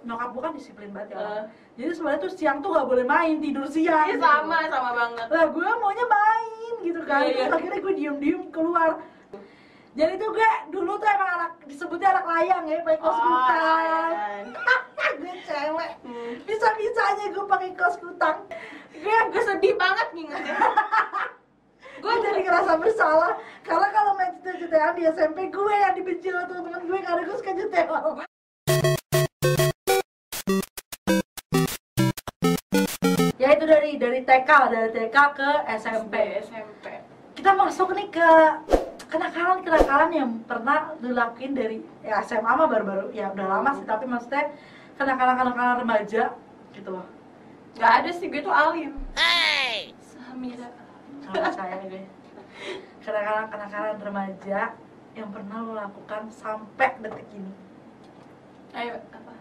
nyokap gue kan disiplin banget ya Eh. jadi sebenarnya tuh siang tuh gak boleh main tidur siang Iya gitu. sama, sama banget. lah gue maunya main gitu kan Iya, iya. terus akhirnya gue diem diem keluar jadi tuh gue dulu tuh emang anak disebutnya anak layang ya pakai kos Oh, kutang iya. gue cewek Hmm. bisa bisanya gue pakai kos kutang gue Gue sedih banget ngingetnya. gue jadi ngerasa bersalah karena kalau main cete-cetean di SMP gue yang dibenci sama teman-teman gue karena gue suka cetean dari dari TK dari TK ke SMP SMP. kita masuk nih ke kenakalan kenakalan yang pernah dilakuin dari ya SMA mah baru-baru ya udah lama sih tapi maksudnya kenakalan kenakalan remaja gitu loh Gak ada sih, gue tuh alim. Hey. Samira. nggak percaya gue kenakalan kenakalan remaja yang pernah lo lakukan sampai detik ini Ayo, apa?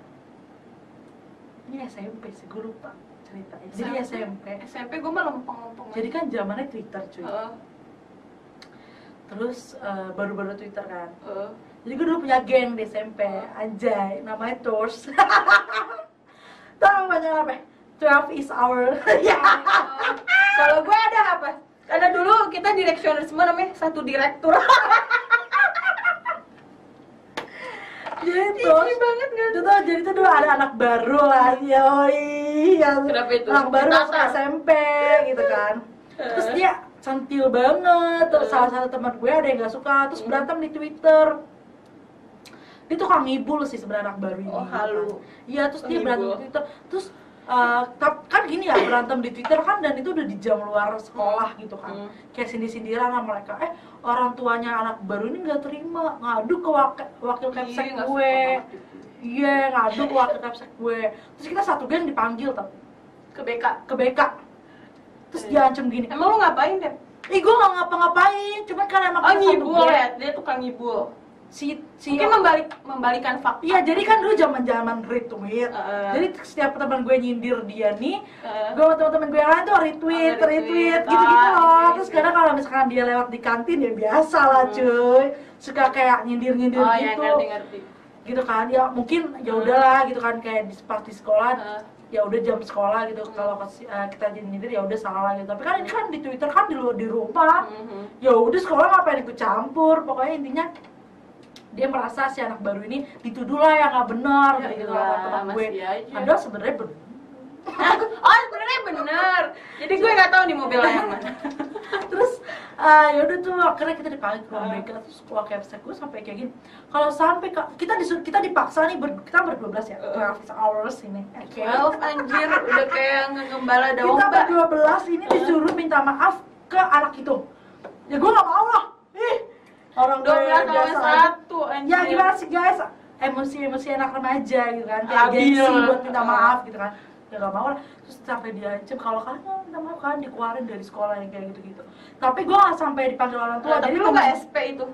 ini SMP sih gue lupa ceritanya jadi SMP SMP gue mah lempeng-lempeng. jadi kan zamannya Twitter cuy Heeh, terus eh, baru-baru Twitter kan heeh. Jadi gue dulu punya geng di SMP, anjay, namanya Tours Tahu banyak apa? 12 is our Ya, Kalau gue ada apa? Ada dulu kita direksioner semua namanya satu direktur. jadi Tours banget kan? itu tuh jadi tuh dulu ada anak baru lah, yoi yang Kenapa itu? anak baru masuk. SMP gitu kan. Terus dia centil banget, terus Eh. salah satu teman gue ada yang gak suka, terus berantem di Twitter. Dia tukang ngibul sih sebenarnya anak baru ini. Oh, gitu halu. kan. Iya, terus dia berantem di Twitter. Terus tap- kan gini ya berantem di Twitter kan dan itu udah di jam luar sekolah gitu kan. Hmm. Kayak sindir-sindiran sama mereka. Eh, orang tuanya anak baru ini nggak terima, ngadu ke wakil, wakil Iya, suka gue. Iya, ngadu ke wakil kapsek gue. Terus kita satu geng dipanggil tapi Ke BK. ke BK. Terus Iya. dia ancam gini. Emang lu ngapain deh? Ih, gue nggak ngapa-ngapain, cuman karena emang Oh ngibul ya, dia tukang ngibul. Si, si Mungkin membalik membalikan fakta. Iya, jadi kan dulu zaman-zaman retweet. Heeh. Jadi setiap teman gue nyindir dia nih, Heeh. gue sama teman-teman gue yang lain tuh retweet, Oh, retweet, retweet. gitu-gitu Ah, loh. iya, Terus iya. kadang kalau misalkan dia lewat di kantin ya biasa lah Hmm. cuy. Suka kayak nyindir-nyindir Oh ya gitu. ngerti ngerti. Gitu kan. Ya mungkin ya Hmm. udahlah gitu kan kayak di di sekolah Heeh. ya udah jam sekolah gitu Hmm. kalau eh, kita jadi nyindir ya udah salah gitu. Tapi kan ini kan di Twitter kan di lu- di rumah. Ya udah sekolah ngapain ikut campur. Pokoknya intinya dia merasa si anak baru ini dituduh lah yang nggak benar Ya gitu sama teman gue. Padahal sebenarnya benar. oh sebenarnya bener. Jadi gue nggak tahu nih mobilnya yang mana. terus eh, ya udah tuh akhirnya kita dipanggil ke ruang. BK terus keluar capsek gue sampai kayak gini. Kalau sampai kita disuruh kita dipaksa nih ber, kita ber 12 ya? Uh. 12 hours ini. Oke 12 anjir. Udah kayak ngembala kita domba. ber 12 ini disuruh minta maaf ke anak itu. Ya gue gak mau lah. Ih orang gue 12 lawan biasa. satu anjir. ya gimana sih guys? Emosi-emosi anak remaja gitu kan. Kayak gengsi buat minta Uh. maaf gitu kan ya gak mau lah terus sampai diancam kalau kalian nggak maaf kan dikeluarin dari sekolah yang kayak gitu-gitu tapi gue gak sampai dipanggil orang tua Nah, jadi lu nggak SP itu.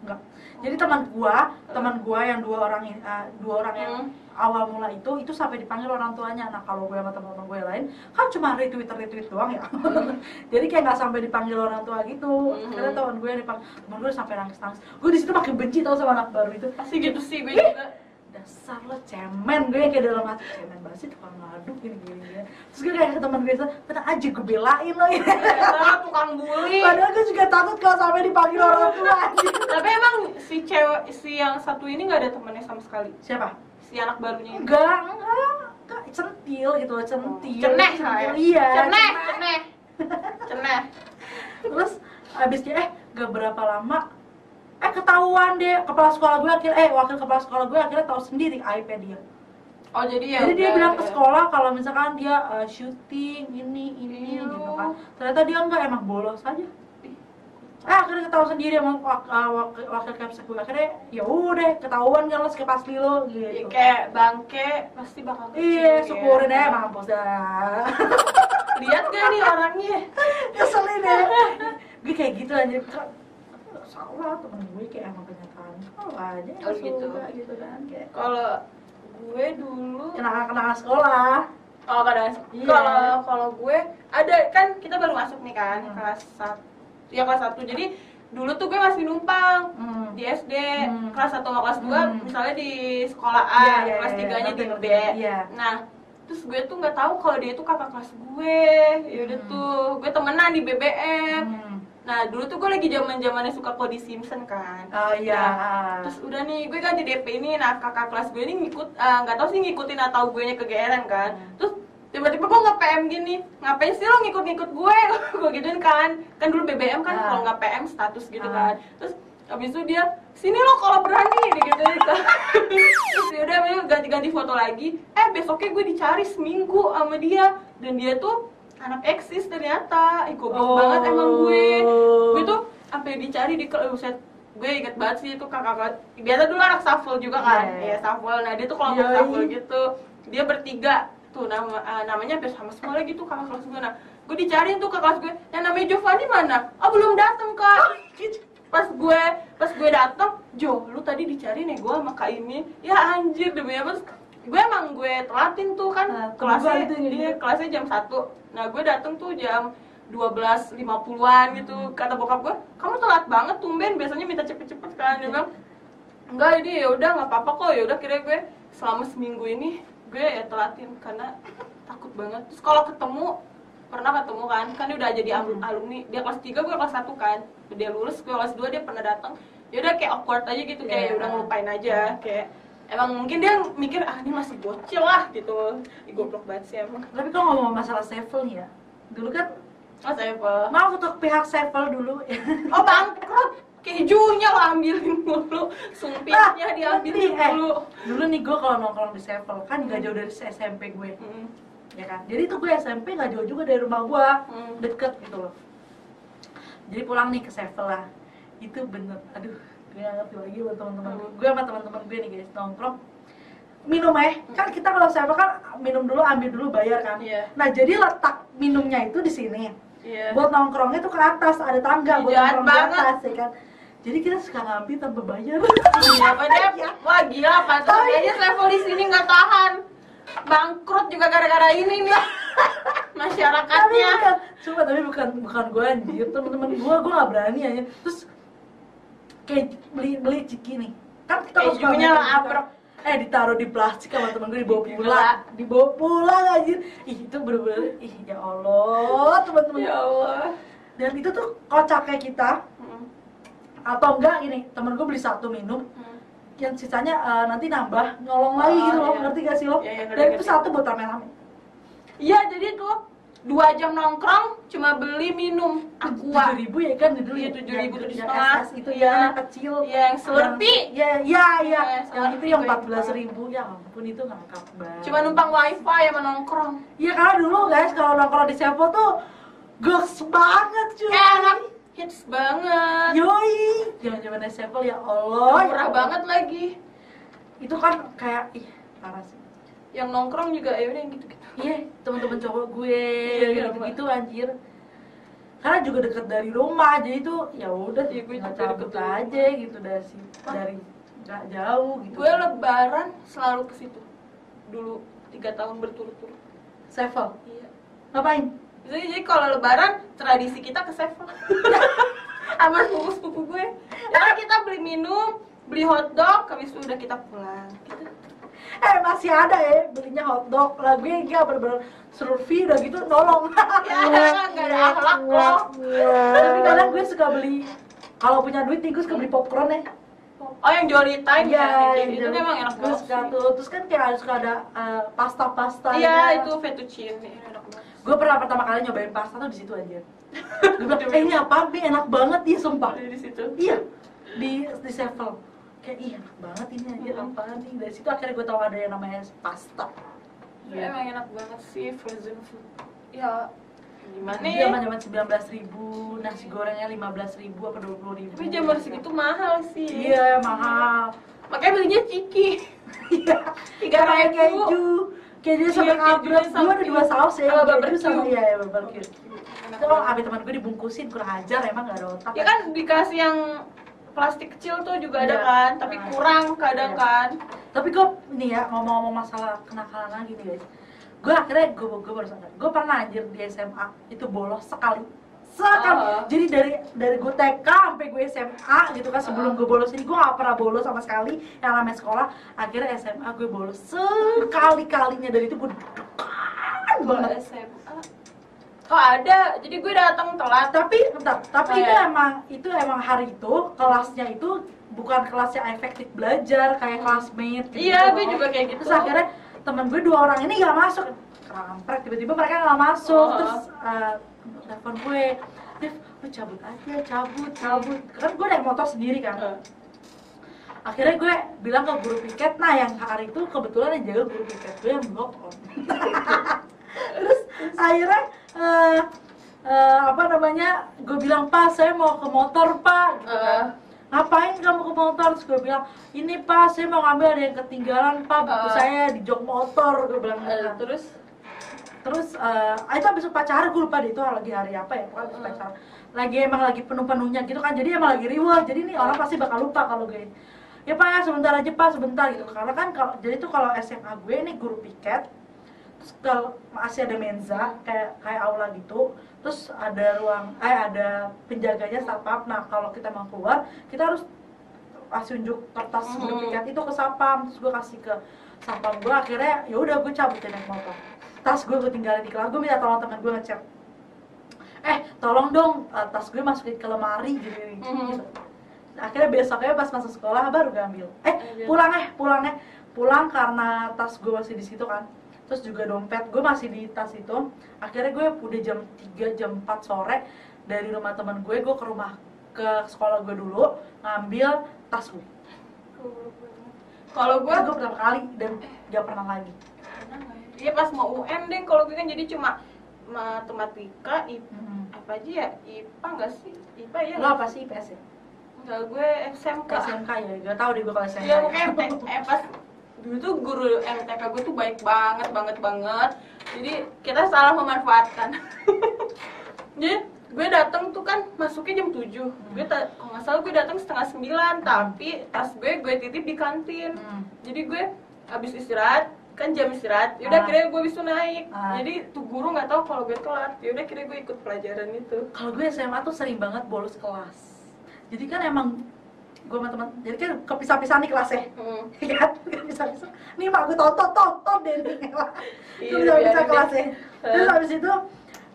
Enggak. Jadi teman gua, teman gua yang dua orang eh, dua orang yang Hmm. awal mula itu itu sampai dipanggil orang tuanya. Nah, kalau gue sama teman-teman gue lain kan cuma retweet retweet doang ya. Jadi kayak nggak sampai dipanggil orang tua gitu. Hmm. Karena teman gue yang dipanggil, teman gue sampai nangis-nangis. Gue di situ makin benci tau sama anak baru itu. Pasti gitu sih gue juga. Dasar lo cemen gue kayak dalam hati cemen banget sih tukang ngadu gini gini gini. Terus gue kayak ke teman gue tenang aja gue belain lo ya. Tukang bully. Padahal gue juga takut kalau sampai dipanggil orang tua. Tapi emang si cewek si yang satu ini nggak ada temannya sama sekali. Siapa? Si anak barunya ini. Enggak, enggak, enggak, centil gitu loh, centil. Ceneh saya. Iya. Ceneh, ceneh. Ceneh. Terus abisnya eh gak berapa lama eh ketahuan deh kepala sekolah gue akhirnya eh wakil kepala sekolah gue akhirnya tahu sendiri aibnya dia. Oh jadi ya. Jadi dia bilang ke ya. sekolah kalau misalkan dia eh, syuting ini ini Iya. gitu kan. Ternyata dia enggak emang bolos aja. Eh akhirnya ketahuan sendiri sama wak, eh, wakil, wakil kapsek gue akhirnya ya udah ketahuan kan lo pasti lo Ya, gitu. kayak bangke pasti bakal kecil. Iya, ya. syukurin aja mampus dah. Lihat gak nih orangnya? ngeselin ya gue kayak gitu aja kan salah temen gue kayak emang kenyataan kalau aja Oh, gitu. suka gitu kan kayak Kalau gue dulu kenangan kenangan sekolah Oh kadang Iya. kalau kalau gue ada kan kita baru masuk nih kan Hmm. kelas satu ya kelas satu jadi dulu tuh gue masih numpang Hmm. di SD Hmm. kelas 1 sama kelas 2 Hmm. misalnya di sekolah A, Iya, iya, kelas iya, 3 nya ngerti, di B. Iya. Nah, terus gue tuh nggak tahu kalau dia itu kakak kelas gue. Ya udah Hmm. tuh, gue temenan di BBM. Hmm. Nah, dulu tuh gue lagi zaman-zamannya suka Cody Simpson kan. Oh iya. Nah, terus udah nih, gue kan di DP ini, nah kakak kelas gue ini ngikut, eh, nggak tahu sih ngikutin atau gue nya kegeeran kan. Hmm. Terus tiba-tiba gue nge PM gini, ngapain sih lo ngikut-ngikut gue? gue gituin kan, kan dulu BBM kan Ah. kalau nggak PM status gitu Ah. kan. Terus habis itu dia, sini lo kalau berani, gitu kan. Terus udah ganti-ganti foto lagi, eh besoknya gue dicari seminggu sama dia, dan dia tuh anak eksis ternyata, Ih, goblok Oh. banget emang gue. Gue tuh sampai dicari di buset. Gue inget banget sih itu kakak kakak biasa dulu anak shuffle juga kan. Iya. ya shuffle. Nah dia tuh kelompok Yoi. shuffle gitu dia bertiga. Tuh nama eh, namanya hampir sama semua lagi tuh kakak kelas gue. Nah gue dicariin tuh ke kelas gue. Yang namanya Giovanni mana? Ah belum dateng kak. Pas gue pas gue dateng Jo lu tadi dicari nih gue sama kak ini. Ya anjir demi apa gue emang gue telatin tuh kan Nah, kelasnya kebetulan itu iya, jadi- kelasnya jam 1 nah gue dateng tuh jam 12.50an gitu. Kata bokap gue kamu telat banget tumben. Biasanya minta cepet-cepet kan dia bilang. Enggak ini ya udah nggak apa-apa kok. Ya udah kira gue selama seminggu ini gue ya telatin karena takut banget. Terus kalau ketemu pernah ketemu kan? Kan dia udah jadi alum- alumni dia kelas 3 gue kelas 1 kan. Dia lulus gue kelas 2 dia pernah datang ya udah kayak awkward aja gitu. Kayak Iya. ya udah ngelupain aja. Kayak emang mungkin dia mikir ah ini masih bocil lah gitu. Goblok banget sih emang. Tapi kalau ngomong masalah Sevel nih ya, dulu kan Mas Eva maaf untuk pihak Sevel dulu. Oh bangkrut, kejunya lo ambilin mulu, sumpitnya diambilin eh, mulu. dulu nih gue kalau nongkrong di Sevel kan gak jauh dari SMP gue, Hmm, ya kan. Jadi tuh gue SMP gak jauh juga dari rumah gue, Hmm. deket gitu loh. Jadi pulang nih ke Sevel lah, itu bener, aduh, gue gak ngerti lagi buat teman-teman gue. Hmm. Gue sama teman-teman gue nih guys nongkrong, minum eh, kan kita kalau Sevel kan minum dulu, ambil dulu, bayar kan. Iya. Nah jadi letak minumnya itu di sini. Iya. buat nongkrongnya tuh ke atas ada tangga Ih, buat jahat nongkrong di banget. atas ya kan jadi kita suka ngambil tanpa bayar Iya, apa dia? Wah gila, pantas aja level di sini nggak tahan. Bangkrut juga gara-gara ini nih. tapi Masyarakatnya. bukan cuma tapi bukan bukan gue anjir temen-temen gue gue nggak berani aja terus kayak beli beli ciki nih. Kan kita kalau Kejunya beli lah eh ditaruh di plastik sama temen gue dibawa pulang. dibawa pulang anjir. Ih itu bener-bener ih ya allah teman-teman Ya Allah. dan itu tuh kocaknya kita. Hmm, atau enggak gini temen gue beli satu minum hmm. yang sisanya eh, nanti nambah nyolong lagi Oh, gitu loh. iya. ngerti gak sih lo? Iya, iya, ngerti, dan itu satu buat rame-rame. Iya, jadi tuh dua jam nongkrong cuma beli minum aqua. tujuh ribu ya kan dulu Iya, ya 7.000, Yang- tujuh yang setengah. Itu Iya. ya anak kecil Iya, yang Slurpee. ya ya ya Iya, yang itu yang empat belas ribu ya ampun itu ngangkap banget Cuma numpang wifi ya menongkrong. iya karena dulu guys kalau nongkrong di Sevo tuh goks banget cuy Eh, enak hits banget. yoi zaman zaman Sevo ya Allah ya Murah banget lagi. itu kan kayak ih parah sih Yang nongkrong juga ya udah yang gitu-gitu. Iya, teman-teman cowok gue Iya, gitu gitu anjir. Karena juga deket dari rumah, jadi tuh ya udah Iya, gue juga deket aja gitu dari si dari nggak jauh gitu. Gue lebaran selalu ke situ. Dulu tiga tahun berturut-turut. Sevel. Iya. Ngapain? Jadi, jadi kalau lebaran tradisi kita ke Sevel. Sama sepupu-sepupu gue. Ya kita beli minum, beli hotdog, habis itu udah kita pulang. Gitu. Eh masih ada ya belinya hotdog. Lah gue enggak bener-bener survei udah gitu nolong. Ya, nggak ada akhlak loh. Tapi kadang gue suka beli kalau punya duit nih gue suka beli popcorn ya. Oh yang Jolly Time Iya, ya, yang itu memang enak gue banget tuh. Terus kan kayak suka ada eh, pasta-pasta. Iya gitu. itu fettuccine enak banget. gue pernah pertama kali nyobain pasta tuh di situ aja gue bilang eh ini apa bi enak banget ya sumpah di situ. iya di di Sevel kayak iya enak banget ini aja Hmm. apaan nih? Dari situ akhirnya gue tahu ada yang namanya pasta. Ya, emang enak banget sih frozen food. Ya gimana Iya, ya? zaman zaman sembilan belas ribu nasi gorengnya lima belas ribu apa dua puluh ribu. Tapi zaman segitu mahal sih. iya mahal. Makanya belinya ciki. iya. Tiga ribu. keju. Keju sama Iya, kabrek. Kejunya gue ada dua saus ya keju sama iya ya barbecue. Itu kalau abis teman gue dibungkusin kurang ajar emang gak ada otak. Ya kan dikasih yang plastik kecil tuh juga ada Iya. kan, tapi Nah. kurang kadang Iya. kan. tapi gue ini ya ngomong-ngomong masalah kenakalan lagi nih guys gue akhirnya gue gue baru sadar gue pernah anjir di SMA itu bolos sekali kan Oh. jadi dari dari gue TK sampai gue SMA gitu kan sebelum Oh. gue bolos ini gue gak pernah bolos sama sekali yang namanya sekolah akhirnya SMA gue bolos sekali kalinya dari itu gue banget SMA. Oh ada, jadi gue datang telat. tapi bentar, tapi Oh, itu iya. emang itu emang hari itu kelasnya itu bukan kelas yang efektif belajar kayak classmate gitu. Iya, gue juga kayak gitu. terus akhirnya temen gue dua orang ini gak masuk. Kampret tiba-tiba mereka gak masuk. Oh. terus uh, telepon gue. Dev, lu cabut aja, cabut, cabut. Kan gue naik motor sendiri kan. Eh, akhirnya gue bilang ke guru piket. Nah yang hari itu kebetulan yang jaga guru piket gue yang blok on terus akhirnya eh, eh, apa namanya gue bilang pak saya mau ke motor pak gitu kan. Eh. ngapain kamu ke motor terus gue bilang ini pak saya mau ngambil ada yang ketinggalan pak buku Eh. saya di jok motor gue bilang kan. terus terus eh, ah, itu habis upacara gue lupa deh itu lagi hari apa ya pokoknya habis upacara lagi emang lagi penuh-penuhnya gitu kan jadi emang lagi riwah jadi nih orang pasti bakal lupa kalau gue ya pak ya sebentar aja pak sebentar gitu karena kan kalau jadi tuh kalau SMA gue nih guru piket terus kalau masih ada menza kayak kayak aula gitu terus ada ruang eh ada penjaganya satpam nah kalau kita mau keluar kita harus kasih unjuk kertas Mhm. piket itu ke satpam terus gue kasih ke satpam gue akhirnya ya udah gue cabut naik motor. Tas gue gue tinggalin di kelas gue minta tolong teman gue ngecek eh tolong dong eh, tas gue masukin ke lemari gitu, gitu. Mhm. akhirnya besoknya pas masuk sekolah baru gue ambil. Eh pulang eh pulang eh. Pulang karena tas gue masih di situ kan terus juga dompet gue masih di tas itu akhirnya gue udah jam 3 jam 4 sore dari rumah teman gue gue ke rumah ke sekolah gue dulu ngambil tas gue kalau gue gue pertama kali dan gak pernah lagi Iya pas mau UN deh, kalau gue kan jadi cuma matematika, IP, Hmm. apa aja ya? IPA enggak sih? IPA ya? lo apa sih IPS ya? Enggak, gue SMK. SMK ya? Gak tau deh gue kalau SMK Iya, pokoknya MT- eh, pas dulu tuh guru MTK gue tuh baik banget, banget, banget. Jadi kita salah memanfaatkan. jadi gue datang tuh kan masuknya jam 7 gue ta- kalau nggak salah gue datang setengah sembilan tapi tas gue gue titip di kantin Hmm. jadi gue habis istirahat kan jam istirahat yaudah Ah. kira gue bisa naik Ah. jadi tuh guru nggak tahu kalau gue telat yaudah kira gue ikut pelajaran itu kalau gue SMA tuh sering banget bolos kelas jadi kan emang gue sama teman jadi kan kepisah-pisah nih kelasnya hmm. ya kan kepisah-pisah. Nih mak gue tonton tonton deh nih Iya, kepisah-pisah biarin deh. kelasnya. Terus habis itu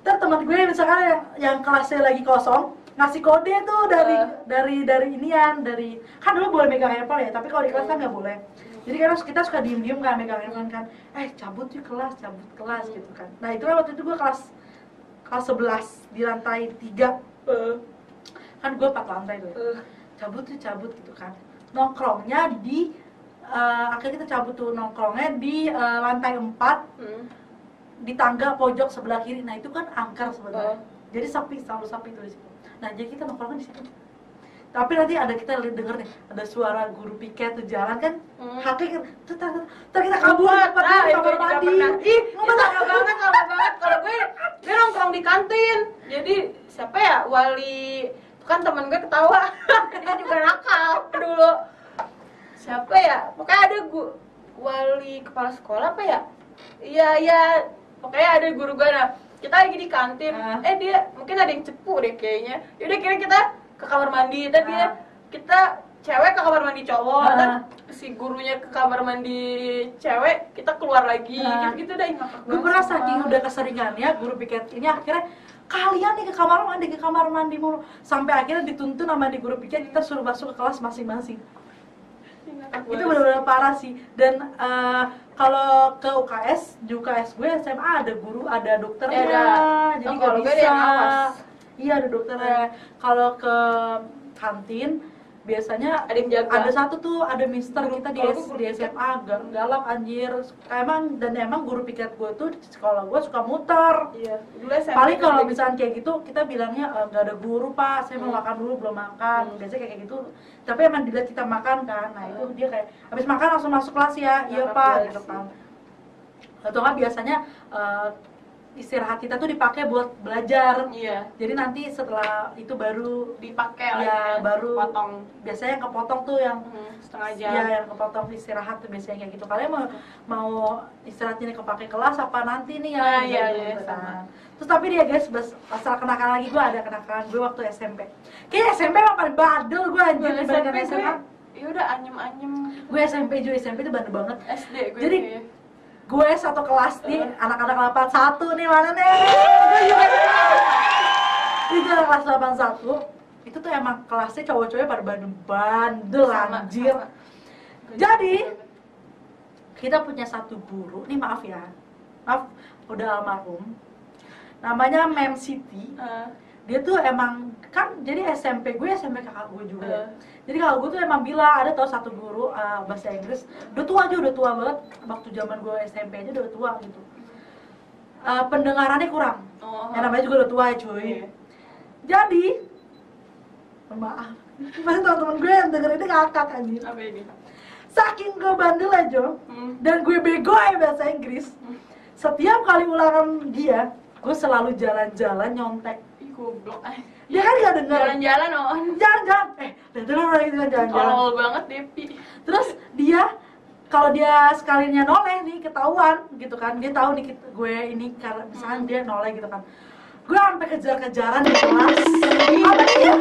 ntar teman gue misalkan yang, yang kelasnya lagi kosong ngasih kode tuh dari Eh. dari dari inian dari kan dulu boleh megang handphone ya tapi kalau di kelas kan nggak boleh. Jadi kan kita suka diem diem kan megang handphone kan. Eh cabut yuk kelas cabut kelas gitu kan. Nah itu kan waktu itu gue kelas kelas 11 di lantai 3 Eh, kan gue empat lantai tuh eh. Cabut tuh cabut gitu kan nongkrongnya di eh, akhirnya kita cabut tuh nongkrongnya di eh, lantai 4 Hmm. di tangga pojok sebelah kiri nah itu kan angker sebenarnya Oh. jadi sepi selalu sepi tuh di situ nah jadi kita nongkrongnya di situ tapi nanti ada kita denger nih ada suara guru piket tuh jalan kan Hmm. kan tuh tar, tar, kita kabur cepat di itu kamar mandi. Ih, lama banget, lama banget. Kalau gue, gue nongkrong di kantin. Jadi siapa ya wali? Kan temen gue ketawa. Dia juga nakal dulu. Siapa ya? Pokoknya ada gu wali kepala sekolah apa ya? Iya iya. Pokoknya ada guru gue. Nah, kita lagi di kantin. Ah. Eh dia mungkin ada yang cepu deh kayaknya. Yaudah kira kita ke kamar mandi. Dan dia Ah. kita cewek ke kamar mandi cowok. Ah. Dan si gurunya ke kamar mandi cewek kita keluar lagi Nah. gitu, gitu ngakak gue pernah saking udah keseringannya guru piket ini akhirnya kalian nih ke kamar mandi ke kamar mandi mulu. Sampai akhirnya dituntun sama di guru piket kita suruh masuk ke kelas masing-masing. Itu benar-benar parah sih. Dan eh, kalau ke UKS di UKS gue SMA ada guru ada dokternya. Eh, ada. jadi Oh, bisa. iya ada dokternya. Kalau ke kantin biasanya Ada yang jaga. ada satu tuh ada mister Guru- kita di, S- di. SMA gal galak anjir emang dan emang guru piket gue tuh di sekolah gue suka muter iya SMP paling kalau misalnya kayak gitu kita bilangnya "Eh, nggak ada guru pak saya mau Hmm. makan dulu belum makan Hmm. biasanya kayak gitu tapi emang dilihat kita makan kan nah itu dia kayak habis makan langsung masuk kelas ya iya Ngakak pak gitu sih. kan atau nggak biasanya eh, istirahat kita tuh dipakai buat belajar. Iya. Jadi nanti setelah itu baru dipakai Iya, lagi ya, baru potong biasanya yang kepotong tuh yang Hmm, setengah jam. Ya yang kepotong istirahat tuh biasanya kayak gitu. Kalian mau mau istirahatnya nih kepake kelas apa nanti nih ya Nah, iya, gitu iya, kan. sama. terus tapi dia guys bas- masalah kenakalan lagi gue ada kenakalan gue waktu SMP kayaknya SMP emang paling bandel gue anjir dibandingkan SMP SMA ya udah anyem anyem gue SMP juga SMP itu bandel banget. SD gue Jadi. Gue satu kelas nih anak-anak 81 nih mana nih? Gue juga itu anak kelas 81 itu tuh emang kelasnya cowok-cowoknya pada bandel bandel Sama, anjir. Sama. Jadi, kita punya satu guru nih maaf ya maaf udah almarhum namanya Mem Siti. Eh, dia tuh emang kan jadi SMP gue SMP kakak gue juga Eh. jadi kakak gue tuh emang bilang ada tau satu guru uh, bahasa Inggris udah tua aja udah tua banget. Waktu zaman gue SMP aja udah tua gitu. Uh, pendengarannya kurang. Oh, yang namanya juga udah tua ya cuy. Iya. jadi maaf. Masih teman-teman gue yang denger ini ngakak anjir apa ini? Saking gue bandel aja Hmm. dan gue bego ya bahasa Inggris setiap kali ulangan dia gue selalu jalan-jalan nyontek goblok dia kan gak denger jalan-jalan on jalan-jalan. Eh dulu orang gitu kan jalan-jalan. Tolol banget Depi terus dia kalau dia sekalinya noleh nih ketahuan gitu kan. Dia tahu nih gue ini karena misalkan dia noleh gitu kan. Gue sampai kejar-kejaran di kelas. Apa dia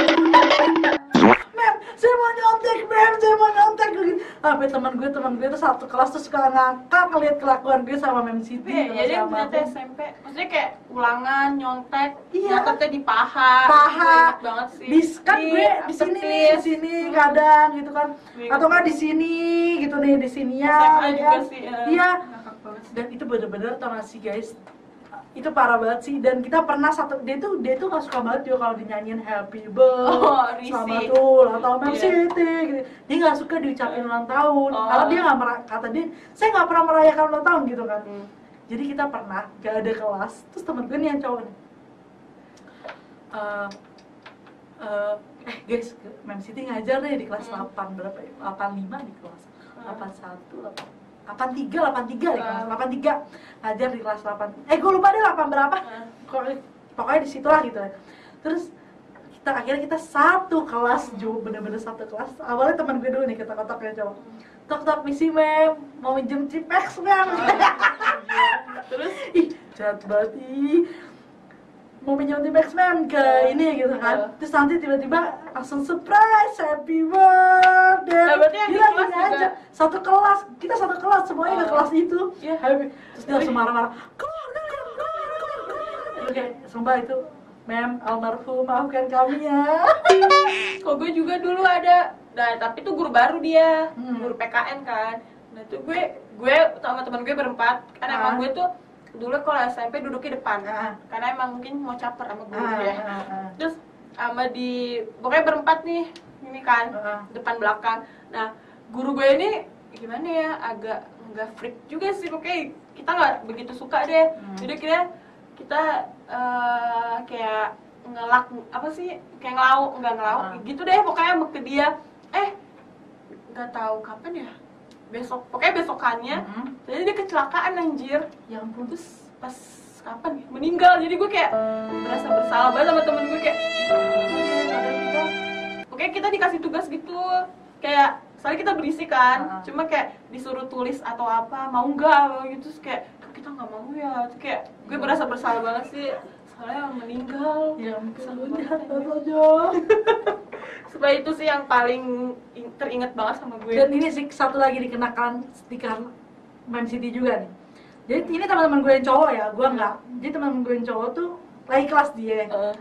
saya mau nyontek mem saya mau nyontek. Gitu sampai teman gue teman gue tuh satu kelas tuh suka ngakak ngeliat kelakuan gue sama mem Siti Iya, jadi aku. SMP maksudnya kayak ulangan nyontek Iya. nyatetnya di paha. Paha. Banget sih. Di kan Di gue di sini nih di sini kadang gitu kan. Gue atau nggak di sini gitu nih di sini ya SMA ya juga kan? sih eh, iya. Dan itu bener-bener tau gak sih guys itu parah banget sih dan kita pernah satu dia tuh dia tuh gak suka banget juga kalau dinyanyiin happy birthday Oh, selamat ulang tahun Mem Iya. Siti gitu. dia nggak suka diucapin ulang tahun Oh. karena dia nggak kata dia saya nggak pernah merayakan ulang tahun gitu kan Hmm. jadi kita pernah gak ada kelas terus temen gue nih yang cowok nih Eh, eh, eh guys Mem Siti ngajar deh di kelas Hmm. 8 berapa ya? 85 di kelas Hmm. 81 83 83 di kelas Hmm. 83 ngajar di kelas 8 eh gue lupa deh 8 berapa. Hmm. Pokoknya- di situ lah gitu terus kita akhirnya kita satu kelas Jo bener-bener satu kelas. Awalnya teman gue dulu nih kita kotaknya cowok tok tok misi mem. Mau minjem cipex mem. Terus? Ih jahat banget ih. Mau minjem cipex mem ke Oh. ini gitu kan. Oh. terus nanti tiba-tiba langsung surprise happy birthday aja satu kelas kita satu kelas semuanya ke Oh. kelas itu Iya. happy terus dia langsung marah-marah keluar keluar keluar keluar keluar oke sumpah itu mem almarhum maafkan kami ya kok gue juga dulu ada nah tapi itu guru baru dia Hmm. guru PKN kan nah itu gue gue sama teman gue berempat kan Ah. emang gue tuh dulu kalau SMP duduknya depan Ah. karena emang mungkin mau caper sama guru Ah, ya ah. terus sama di pokoknya berempat nih ini kan Ah. depan belakang nah guru gue ini gimana ya agak nggak freak juga sih. Pokoknya kita nggak begitu suka deh. Hmm. jadi kira kita eh, kayak ngelak apa sih kayak ngelau nggak ngelau Ah. gitu deh. Pokoknya ke dia eh nggak tahu kapan ya besok. Pokoknya besokannya Mhm. jadi dia kecelakaan anjir. Ya ampun. Terus pas kapan ya? Meninggal. Jadi gue kayak merasa bersalah banget sama temen gue kayak kita oke kita dikasih tugas gitu. Kayak soalnya kita berisik kan. Ah. cuma kayak disuruh tulis atau apa mau nggak gitu Terus kayak "Kok kita nggak mau ya? Terus kayak gue merasa bersalah banget sih. Soalnya meninggal ya ampun aja supaya itu sih yang paling in- teringat banget sama gue. Dan ini sih satu lagi dikenakan stiker Man City juga nih. Jadi ini teman-teman gue yang cowok ya gue nggak. Jadi teman-teman gue yang cowok tuh lagi kelas dia. Eh,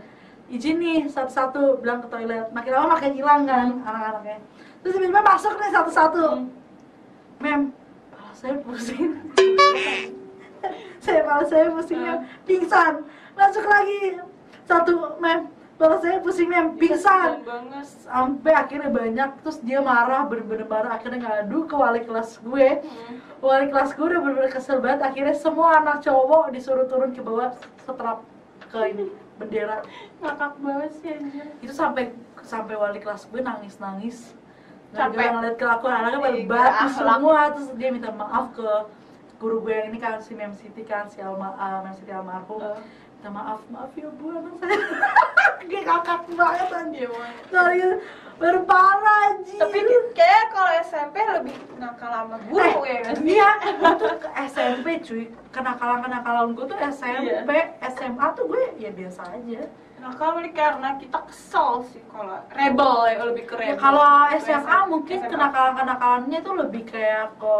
izin nih satu-satu bilang ke toilet. Makin lama makin hilang kan anak-anaknya terus tiba-tiba masuk nih satu-satu. Hmm. mem kepala saya pusing. Saya kepala saya pusingnya pingsan. Masuk lagi. Satu mem kepala saya pusing mem pingsan. kasihan banget. Sampai akhirnya banyak terus dia marah bener-bener marah. Akhirnya ngadu ke wali kelas gue. Hmm. wali kelas gue udah bener-bener kesel banget. Akhirnya semua anak cowok disuruh turun ke bawah seterap ke ini bendera. Ngakak banget sih anjir. Itu sampai sampai wali kelas gue nangis nangis Sampai ngeliat kelakuan anaknya Iya, batu akhlak. semua terus dia minta maaf ke guru gue yang ini kan si Mem Siti kan si Alma uh, Mem Siti almarhum. Eh. minta maaf maaf ya bu anak saya dia kakak banget anjir Iya, Wan. serius berparah anjir tapi kayak kalau SMP lebih nakal sama guru ya kan iya. Gue tuh ke SMP cuy. Kenakalan kenakalan gue tuh SMP SMA tuh gue ya biasa aja nakal ini karena kita kesel sih kalau rebel ya lebih ke ya rebel kalau Itu SMA mungkin SMA. kenakalan kenakalannya tuh lebih kayak ke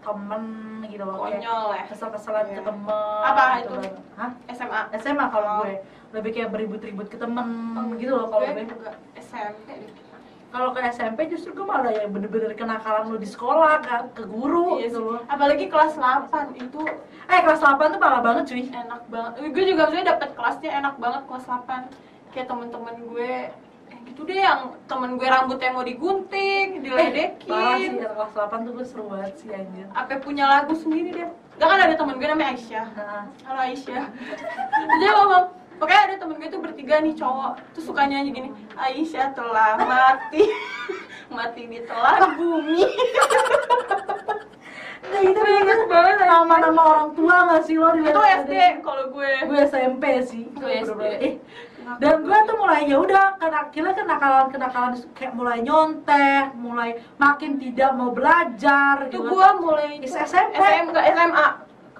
temen gitu loh konyol ya kesel-keselan Iya. ke temen Apa gitu itu? loh. Hah? SMA SMA kalau Oh. gue lebih kayak beribut-ribut ke temen gitu loh kalau gue gue juga SMP. Kalau ke SMP justru gue malah yang bener-bener kenakalan lu di sekolah kan ke guru Iya gitu loh. Apalagi kelas 8 itu eh kelas 8 tuh parah banget cuy. enak banget. Gue juga maksudnya dapet kelasnya enak banget kelas 8 kayak temen-temen gue eh, gitu deh yang temen gue rambutnya mau digunting Eh, parah sih diledekin ya, kelas 8 tuh gue seru banget sih anjir. Apa punya lagu sendiri deh. Gak kan ada temen gue namanya Aisyah. Nah, Halo Aisyah. Dia ngomong Pokoknya ada temen gue tuh bertiga nih cowok. Tuh suka nyanyi gini Aisyah telah mati. Mati di telan bumi. Nah itu Ingat banget nama-nama orang tua gak sih lo Itu SD kalau gue. Gue SMP sih. Gue SD. Eh, dan gue. tuh mulai ya udah kena kira kenakalan kenakalan kayak mulai nyontek mulai makin tidak mau belajar Itu gitu. gue mulai SMP? SM, enggak SMA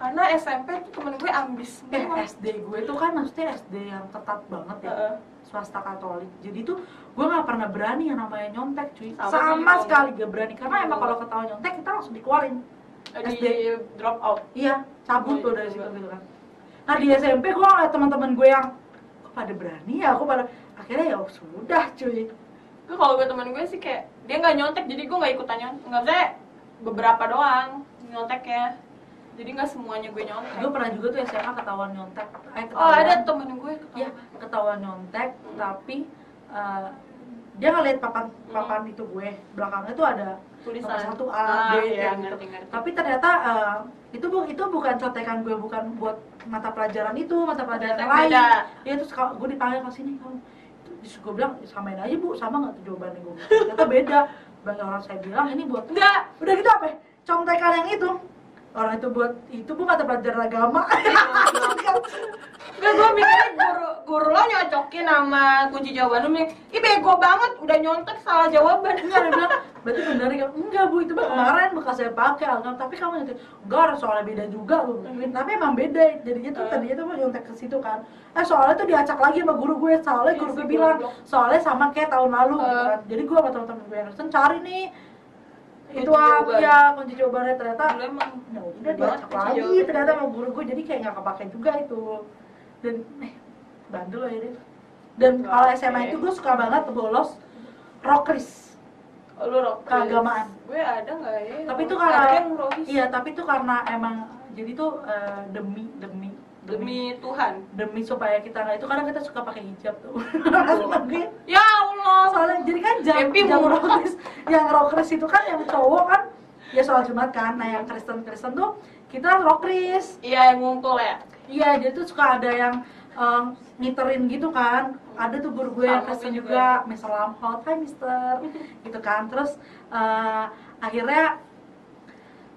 Karena SMP tuh temen gue ambis. Eh SD gue tuh kan maksudnya SD yang ketat banget ya. Heeh. swasta Katolik. Jadi tuh gue nggak pernah berani yang namanya nyontek cuy. Sama sama, sekali gak berani. Karena emang Kalau- ketahuan nyontek kita langsung dikeluarin. Di SD. drop out. Iya cabut Oh, tuh iya, dari situ gitu kan. Nah di SMP gue ngeliat teman-teman gue yang kok pada berani ya? Aku pada akhirnya ya sudah cuy. Gue kalau gue temen gue sih kayak Dia nggak nyontek jadi gue nggak ikutan nyontek. Nggak beberapa doang nyonteknya Jadi nggak semuanya gue nyontek gue pernah juga tuh SMA ketahuan nyontek eh, Oh ada temen gue ketahuan. ketahuan nyontek, Hmm. tapi eh, dia ngeliat papan papan itu gue belakangnya tuh ada Tulisan satu A, ah, B, iya, gitu. ngerti, ngerti. Tapi ternyata eh, itu bu itu bukan contekan gue bukan buat mata pelajaran itu, mata pelajaran yang lain. beda. Dia terus kalau gue dipanggil ke sini kamu terus gue bilang samain aja bu sama nggak tuh jawabannya gue ternyata beda banyak orang saya bilang ini buat Enggak udah gitu apa ya? contekan yang itu orang itu buat itu bu mata pelajaran agama. Enggak, gue mikirnya guru, guru lo nyocokin sama kunci jawaban lu mikir, Ih bego banget, udah nyontek salah jawaban. Enggak dia bilang berarti benar ya? Enggak bu itu mah kemarin bekas saya pakai anggap. Tapi kamu nyetir enggak soalnya beda juga bu tapi emang beda jadinya tuh tadinya tuh mau nyontek ke situ kan. Eh soalnya tuh diacak lagi sama guru gue soalnya Iya guru gue bilang soalnya sama kayak tahun lalu gitu kan. Jadi gue sama teman-teman gue yang cari nih itu apa? ya kunci jawabannya ternyata Dulu emang ya udah diacak lagi jawaban. ternyata sama guru gue jadi kayak nggak kepake juga itu. Dan eh bandel ya dia dan kalau SMA itu gue suka banget bolos rokris Oh, lu rock Keagamaan. Gue ada nggak ya? tapi itu karena iya tapi itu karena emang jadi tuh eh, demi demi Demi Tuhan. demi supaya kita nggak itu kadang kita suka pakai hijab tuh. Ya Allah. Soalnya jadi kan jam Happy jam murah. rokris yang rokris itu kan yang cowok kan ya soal jumat kan. Nah yang kristen kristen tuh kita rokris Iya yang ngumpul ya? Iya jadi tuh suka ada yang eh, ngiterin gitu kan. Ada tuh guru gue yang kristen gue juga Mr. Lamhot hai Mister. Gitu kan. Terus eh, akhirnya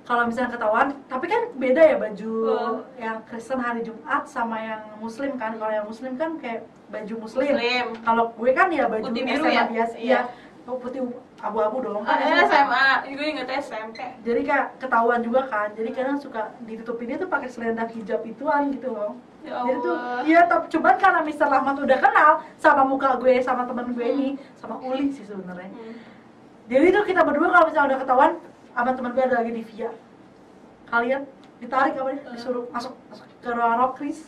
kalau misalnya ketahuan tapi kan beda ya baju Oh. yang Kristen hari Jumat sama yang Muslim kan kalau yang Muslim kan kayak baju Muslim, Muslim kalau gue kan ya baju Putih biru ya? biasa Iya. iya oh, putih abu-abu dong Ah, kan eh, SMA. Gue ingetnya SMP jadi kayak ketahuan juga kan jadi kadang suka ditutupinnya tuh pakai selendang hijab ituan gitu loh Ya jadi tuh Allah. iya tapi cuman karena Mister Rahmat udah kenal sama muka gue sama temen gue ini sama Uli sih sebenarnya Hmm. jadi tuh kita berdua kalau misalnya udah ketahuan sama teman gue ada lagi di via? Kalian ditarik apa nih disuruh masuk masuk ke ruang rokris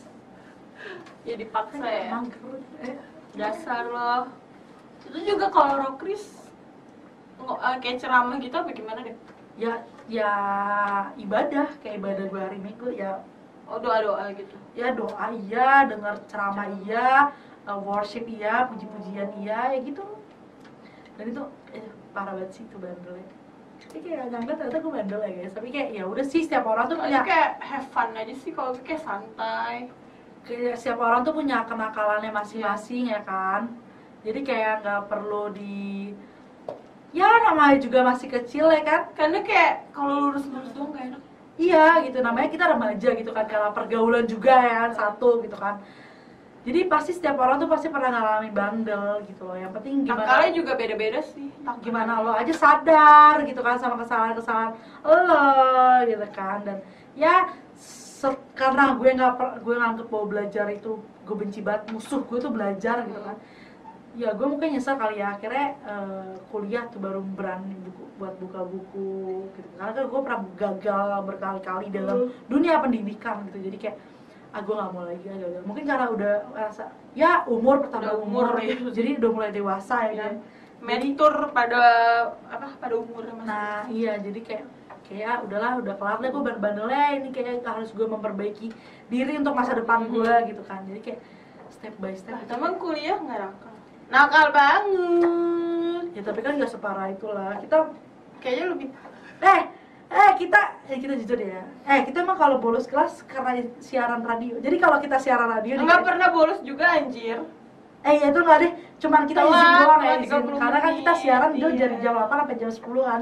Ya dipaksa ya. Mager. eh. Dasar loh Itu juga kalau rokris nggak eh, kayak ceramah gitu apa gimana deh? ya ya ibadah kayak ibadah gue hari minggu ya. Oh doa-doa gitu. Ya doa iya dengar ceramah iya uh, worship iya puji-pujian iya ya gitu. Dan itu eh, parah banget sih itu bandelnya tapi kayak nyangka ternyata gue bandel ya guys. Tapi kayak ya udah sih setiap orang tuh punya kayak have fun aja sih kalau gue kayak santai. Kayak setiap orang tuh punya kenakalannya masing-masing ya kan. Jadi kayak nggak perlu di ya namanya juga masih kecil ya kan. Karena kayak kalau lurus-lurus doang gak enak. Iya gitu. Namanya kita remaja gitu kan. Karena pergaulan juga ya kan satu gitu kan jadi pasti setiap orang tuh pasti pernah ngalamin bandel gitu loh. Yang penting gimana Akalnya juga beda-beda sih. gimana lo aja sadar gitu kan sama kesalahan-kesalahan lo gitu kan. Dan ya karena gue nggak gue nganggep bahwa belajar itu gue benci banget musuh gue tuh belajar gitu kan. Ya gue mungkin nyesel kali ya. Akhirnya eh, kuliah tuh baru berani buku, buat buka buku gitu. Karena kan gue pernah gagal berkali-kali dalam dunia pendidikan gitu. Jadi kayak ah gue nggak mau lagi ah, gagal mungkin karena udah rasa ya umur pertama Udah umur, umur, iya. jadi udah mulai dewasa ya kan Mentor pada apa pada umurnya masih. Nah iya jadi kayak kayak udahlah udah kelar deh gue bandelnya ini kayak harus gue memperbaiki diri untuk masa depan gue gitu kan jadi kayak step by step Nah, gitu. teman kuliah nggak nakal. Nakal banget. ya tapi kan nggak separah itulah kita Kayaknya lebih eh eh kita eh kita jujur ya eh kita emang kalau bolos kelas karena siaran radio jadi kalau kita siaran radio nih, nggak guys, pernah bolos juga anjir. eh ya itu nggak deh cuman kita izin doang ya izin 30 karena kan kita siaran itu iya. dari jam 8 sampai jam 10-an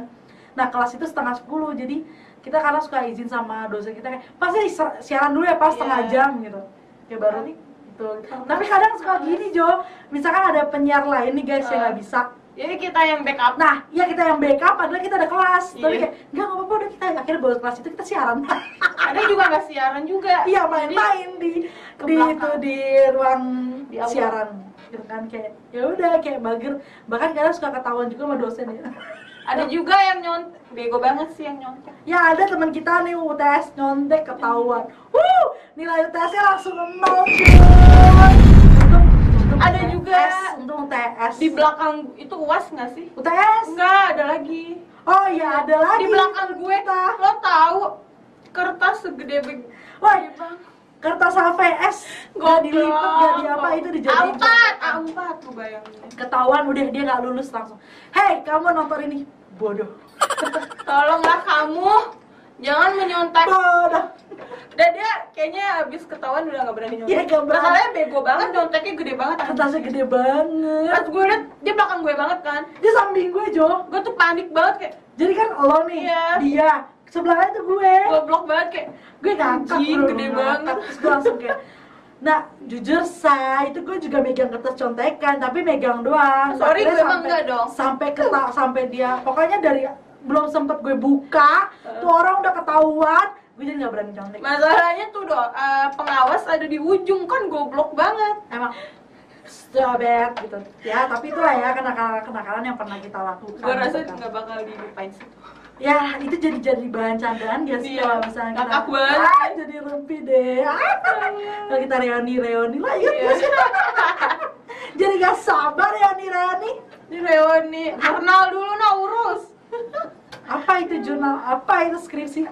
nah kelas itu setengah 10 jadi kita karena suka izin sama dosen kita kayak pasti si- siaran dulu ya pas Iya. setengah jam gitu ya baru Kali. gitu tapi kadang suka gini Jo misalkan ada penyiar lain nih guys yang Eh. nggak bisa Jadi kita yang backup. nah iya kita yang backup padahal kita ada kelas tapi Iya. kayak nggak nggak apa-apa udah kita akhirnya bolos kelas itu kita siaran Ada juga nggak siaran juga. iya main-main di di itu di ruang Di siaran gitu kan kayak ya udah kayak bager bahkan kadang suka ketahuan juga sama dosen ya Ada juga yang nyontek. Bego banget sih yang nyontek. ya ada teman kita nih UTS nyontek ketahuan Wuh, nilai UTS-nya langsung nol Ada UTS, juga. untung UTS Di belakang itu uas nggak sih? UTS Enggak, ada lagi. oh iya ada lagi Di belakang gue, kita lo tahu kertas segede beg wah kertas HVS gak dilipet gak di apa itu dijadiin A4, contekan. A4 tuh bayangin. ketahuan udah dia nggak lulus langsung hei kamu nonton ini bodoh Tolonglah kamu jangan menyontek. bodoh Dan dia kayaknya abis ketahuan udah gak berani nyontek. Berani. Masalahnya bego banget nyonteknya gede banget. kertasnya gede banget Pas gue liat dia belakang gue banget kan. dia samping gue Jo Gue tuh panik banget kayak jadi kan lo nih Iya. dia sebelahnya tuh gue goblok banget kayak gue ngangkat bro, gede ngangkat. banget. terus gue langsung kayak nah jujur say itu gue juga megang kertas contekan tapi megang doang Sorry, Akhirnya gue emang enggak dong. sampai keta sampai dia pokoknya dari belum sempet gue buka tuh orang udah ketahuan gue jadi nggak berani contek masalahnya tuh do eh, pengawas ada di ujung kan goblok banget. emang it gitu ya tapi itulah ya kenakalan kenakalan yang pernah kita lakukan Gue rasa gitu kan. nggak bakal dilupain sih. ya itu jadi jadi bahan candaan gak sih Iya, kalau misalnya kita ah, jadi rumpi deh ah, kalau kita reuni reuni lah ya Iya. jadi gak sabar reuni reuni Ini reuni, jurnal dulu nah urus. apa itu jurnal apa itu skripsi.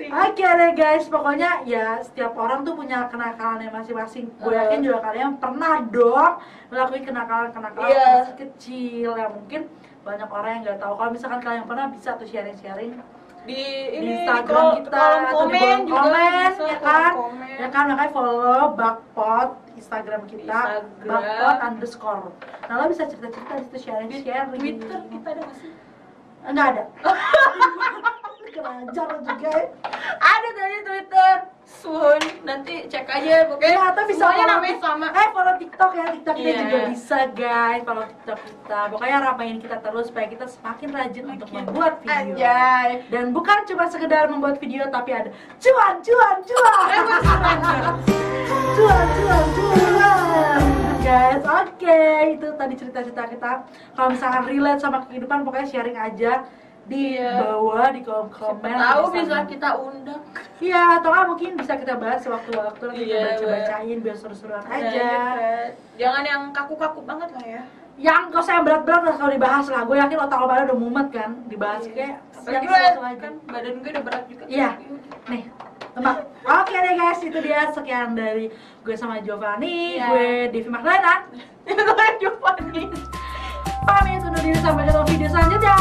Oke deh guys, pokoknya ya setiap orang tuh punya kenakalannya masing-masing. Gue yakin juga kalian pernah dong melakukan kenakalan-kenakalan Iya. masih kecil yang mungkin banyak orang yang nggak tahu. Kalau misalkan kalian pernah bisa tuh sharing-sharing Di di Instagram kol- kita kolom atau di komen kolom juga komen bisa, ya kolom kan komen. ya kan makanya follow bakpot Instagram kita Instagram. bakpot underscore nah lo bisa cerita-cerita di situ Di sharing-sharing Twitter kita ada nggak sih? Enggak ada kerajar juga ya Ada dari Twitter. Soon nanti cek aja pokoknya. Ya, atau bisa follow namanya sama. Eh, follow TikTok ya, TikTok kita Iya. juga bisa guys Follow TikTok kita Pokoknya rapain kita terus supaya kita semakin rajin untuk membuat video Anjay. Dan bukan cuma sekedar membuat video tapi ada cuan, cuan, cuan surrender. Cuan, cuan, cuan Guys, oke Itu tadi cerita-cerita kita Kalau misalkan relate sama kehidupan pokoknya sharing aja di Iya. bawah di kolom komen Tahu bisa kita undang. Iya, atau nggak mungkin bisa kita bahas sewaktu-waktu nanti kita Iya, baca-bacain biar seru-seruan aja. Jangan yang kaku-kaku banget lah ya. Yang usah yang berat-berat lah kalau dibahas lah. Gue yakin otak lo pada udah mumet kan dibahas Iya. kayak yang kan badan gue udah berat juga. Iya. Nih, tebak. Oke deh guys, itu dia sekian dari gue sama Giovanni, Iya. gue Devi Magdalena. Itu kan Giovanni. Pamit undur diri sampai ketemu video selanjutnya.